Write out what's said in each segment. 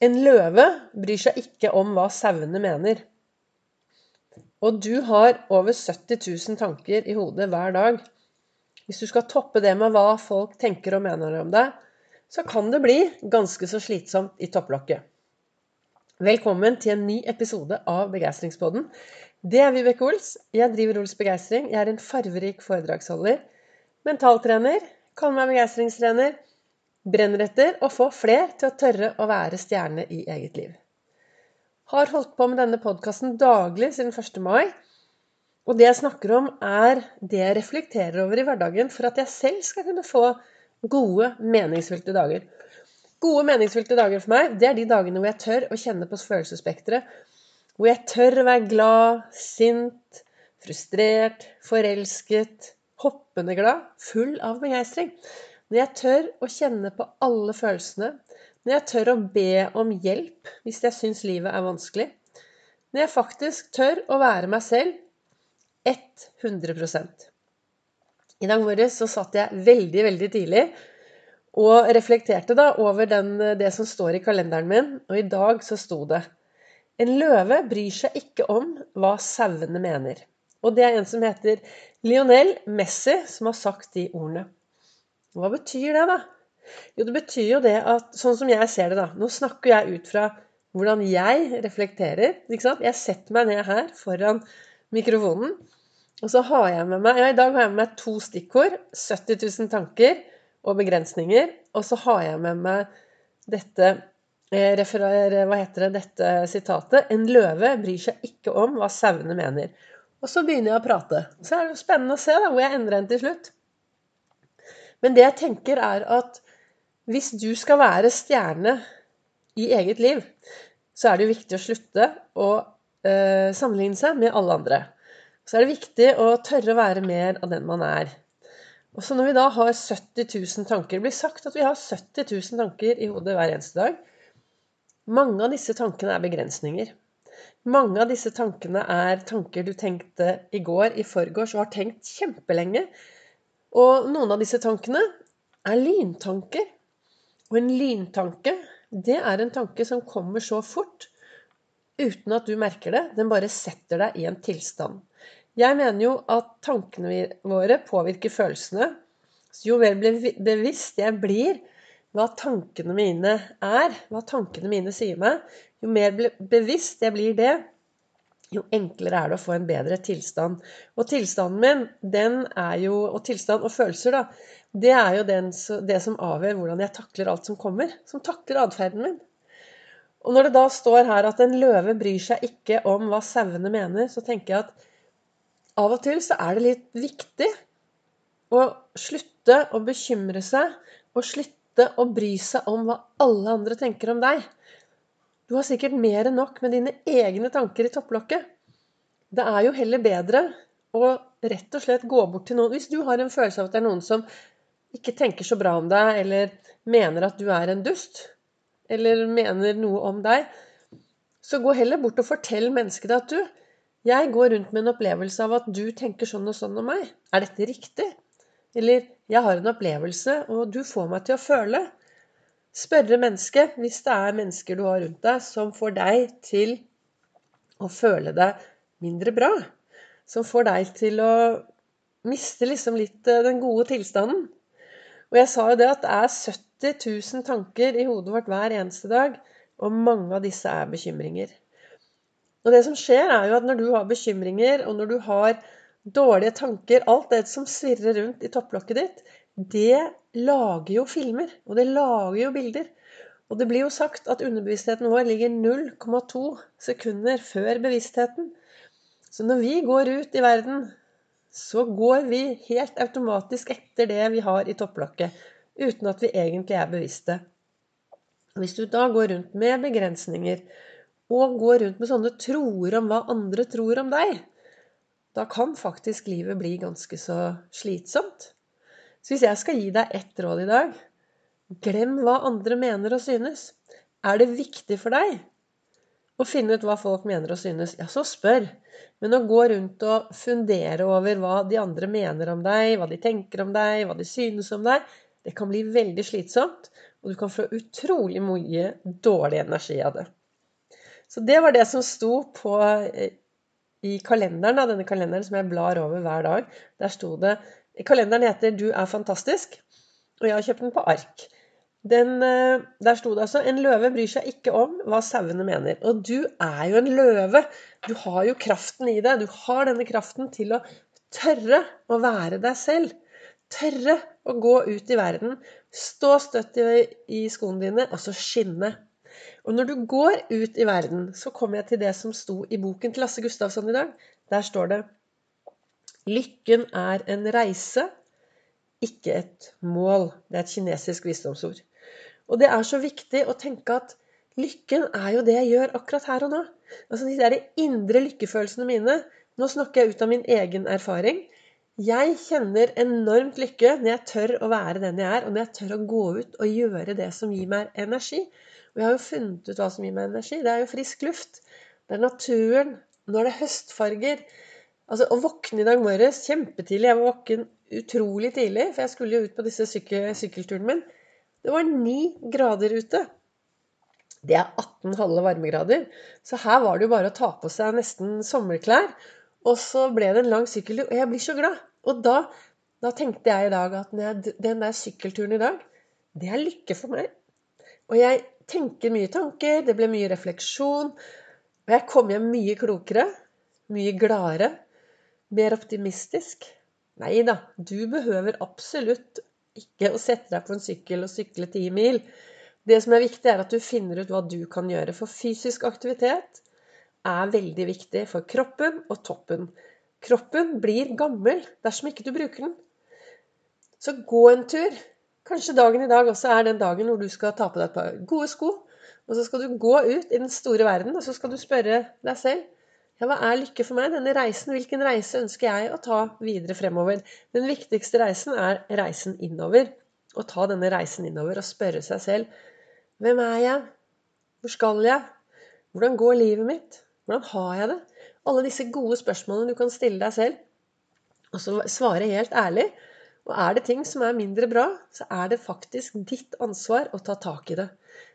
En løve bryr seg ikke om hva sauene mener. Og du har over 70 000 tanker i hodet hver dag. Hvis du skal toppe det med hva folk tenker og mener om deg, så kan det bli ganske så slitsomt i topplokket. Velkommen til en ny episode av Begeistringspodden. Det er Vibeke Ols. Jeg driver Ols Begeistring. Jeg er en farverik foredragsholder. Mentaltrener. Kaller meg begeistringstrener brenner etter å få fler til å tørre å være stjerne i eget liv. Har holdt på med denne podkasten daglig siden 1. mai. Og det jeg snakker om, er det jeg reflekterer over i hverdagen for at jeg selv skal kunne få gode, meningsfylte dager. Gode, meningsfylte dager for meg, det er de dagene hvor jeg tør å kjenne på følelsesspekteret. Hvor jeg tør å være glad, sint, frustrert, forelsket, hoppende glad, full av begeistring. Når jeg tør å kjenne på alle følelsene. Når jeg tør å be om hjelp hvis jeg syns livet er vanskelig. Når jeg faktisk tør å være meg selv 100 I dag morges så satt jeg veldig, veldig tidlig og reflekterte da over den, det som står i kalenderen min. Og i dag så sto det En løve bryr seg ikke om hva sauene mener. Og det er en som heter Lionel Messi, som har sagt de ordene. Hva betyr det, da? Jo, det betyr jo det at Sånn som jeg ser det, da. Nå snakker jeg ut fra hvordan jeg reflekterer. ikke sant? Jeg setter meg ned her foran mikrofonen, og så har jeg med meg Ja, i dag har jeg med meg to stikkord. 70 000 tanker og begrensninger. Og så har jeg med meg dette eh, referer, hva heter det, dette sitatet. En løve bryr seg ikke om hva sauene mener. Og så begynner jeg å prate. Så er det spennende å se da, hvor jeg endrer hen til slutt. Men det jeg tenker, er at hvis du skal være stjerne i eget liv, så er det viktig å slutte å uh, sammenligne seg med alle andre. Så er det viktig å tørre å være mer av den man er. Og så når vi da har 70 000 tanker Det blir sagt at vi har 70 000 tanker i hodet hver eneste dag. Mange av disse tankene er begrensninger. Mange av disse tankene er tanker du tenkte i går, i forgårs, og har tenkt kjempelenge. Og noen av disse tankene er lyntanker. Og en lyntanke, det er en tanke som kommer så fort uten at du merker det. Den bare setter deg i en tilstand. Jeg mener jo at tankene våre påvirker følelsene. Så jo mer bevisst jeg blir hva tankene mine er, hva tankene mine sier meg, jo mer bevisst jeg blir det, jo enklere er det å få en bedre tilstand. Og tilstanden min, den er jo Og tilstand og følelser, da. Det er jo den, det som avgjør hvordan jeg takler alt som kommer. Som takler atferden min. Og når det da står her at en løve bryr seg ikke om hva sauene mener, så tenker jeg at av og til så er det litt viktig å slutte å bekymre seg, og slutte å bry seg om hva alle andre tenker om deg. Du har sikkert mer enn nok med dine egne tanker i topplokket. Det er jo heller bedre å rett og slett gå bort til noen Hvis du har en følelse av at det er noen som ikke tenker så bra om deg, eller mener at du er en dust, eller mener noe om deg, så gå heller bort og fortell mennesket at du, jeg går rundt med en opplevelse av at du tenker sånn og sånn om meg. Er dette riktig? Eller jeg har en opplevelse, og du får meg til å føle spørre mennesket, hvis det er mennesker du har rundt deg, som får deg til å føle deg mindre bra. Som får deg til å miste liksom litt eh, den gode tilstanden. Og jeg sa jo det at det er 70 000 tanker i hodet vårt hver eneste dag, og mange av disse er bekymringer. Og det som skjer, er jo at når du har bekymringer, og når du har dårlige tanker, alt det som svirrer rundt i topplokket ditt, det lager jo filmer, og det lager jo bilder. Og det blir jo sagt at underbevisstheten vår ligger 0,2 sekunder før bevisstheten. Så når vi går ut i verden, så går vi helt automatisk etter det vi har i topplokket, uten at vi egentlig er bevisste. Hvis du da går rundt med begrensninger, og går rundt med sånne troer om hva andre tror om deg, da kan faktisk livet bli ganske så slitsomt. Så hvis jeg skal gi deg ett råd i dag glem hva andre mener og synes. Er det viktig for deg å finne ut hva folk mener og synes, ja, så spør. Men å gå rundt og fundere over hva de andre mener om deg, hva de tenker om deg, hva de synes om deg, det kan bli veldig slitsomt. Og du kan få utrolig mye dårlig energi av det. Så det var det som sto på eh, i kalenderen, denne kalenderen som jeg blar over hver dag. Der sto det Kalenderen heter 'Du er fantastisk', og jeg har kjøpt den på ark. Den, eh, der sto det altså 'En løve bryr seg ikke om hva sauene mener'. Og du er jo en løve. Du har jo kraften i deg. Du har denne kraften til å tørre å være deg selv. Tørre å gå ut i verden, stå støtt i, i skoene dine, og så skinne. Og når du går ut i verden, så kommer jeg til det som sto i boken til Lasse Gustavsson i dag. Der står det Lykken er en reise, ikke et mål. Det er et kinesisk visdomsord. Og det er så viktig å tenke at lykken er jo det jeg gjør akkurat her og nå. Altså de der indre lykkefølelsene mine. Nå snakker jeg ut av min egen erfaring. Jeg kjenner enormt lykke når jeg tør å være den jeg er, og når jeg tør å gå ut og gjøre det som gir meg energi. Og jeg har jo funnet ut hva som gir meg energi. Det er jo frisk luft. Det er naturen. Når det er høstfarger. Altså, Å våkne i dag morges kjempetidlig Jeg var våken utrolig tidlig, for jeg skulle jo ut på disse sykkel sykkelturen min. Det var ni grader ute. Det er 18 halve varmegrader. Så her var det jo bare å ta på seg nesten sommerklær. Og så ble det en lang sykkeltur, og jeg blir så glad. Og da, da tenkte jeg i dag at den der sykkelturen i dag, det er lykke for meg. Og jeg tenker mye tanker, det ble mye refleksjon. Og jeg kom hjem mye klokere, mye gladere, mer optimistisk. Nei da, du behøver absolutt ikke å sette deg på en sykkel og sykle ti mil. Det som er viktig, er at du finner ut hva du kan gjøre. For fysisk aktivitet er veldig viktig for kroppen og toppen. Kroppen blir gammel dersom ikke du bruker den. Så gå en tur. Kanskje dagen i dag også er den dagen hvor du skal ta på deg et par gode sko. Og så skal du gå ut i den store verden, og så skal du spørre deg selv ja, hva er lykke for meg? Denne reisen, Hvilken reise ønsker jeg å ta videre fremover? Den viktigste reisen er reisen innover. Å ta denne reisen innover og spørre seg selv hvem er jeg? Hvor skal jeg? Hvordan går livet mitt? Hvordan har jeg det? Alle disse gode spørsmålene du kan stille deg selv. Og så svare helt ærlig. Og er det ting som er mindre bra, så er det faktisk ditt ansvar å ta tak i det.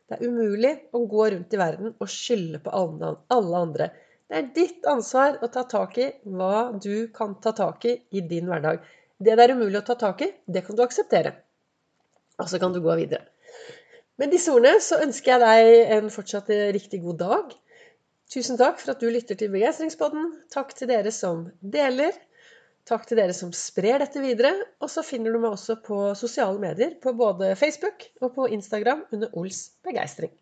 Det er umulig å gå rundt i verden og skylde på alle andre. Det er ditt ansvar å ta tak i hva du kan ta tak i i din hverdag. Det det er umulig å ta tak i, det kan du akseptere. Og så kan du gå videre. Med disse ordene så ønsker jeg deg en fortsatt riktig god dag. Tusen takk for at du lytter til Begeistringspodden. Takk til dere som deler. Takk til dere som sprer dette videre. Og så finner du meg også på sosiale medier, på både Facebook og på Instagram under Ols begeistring.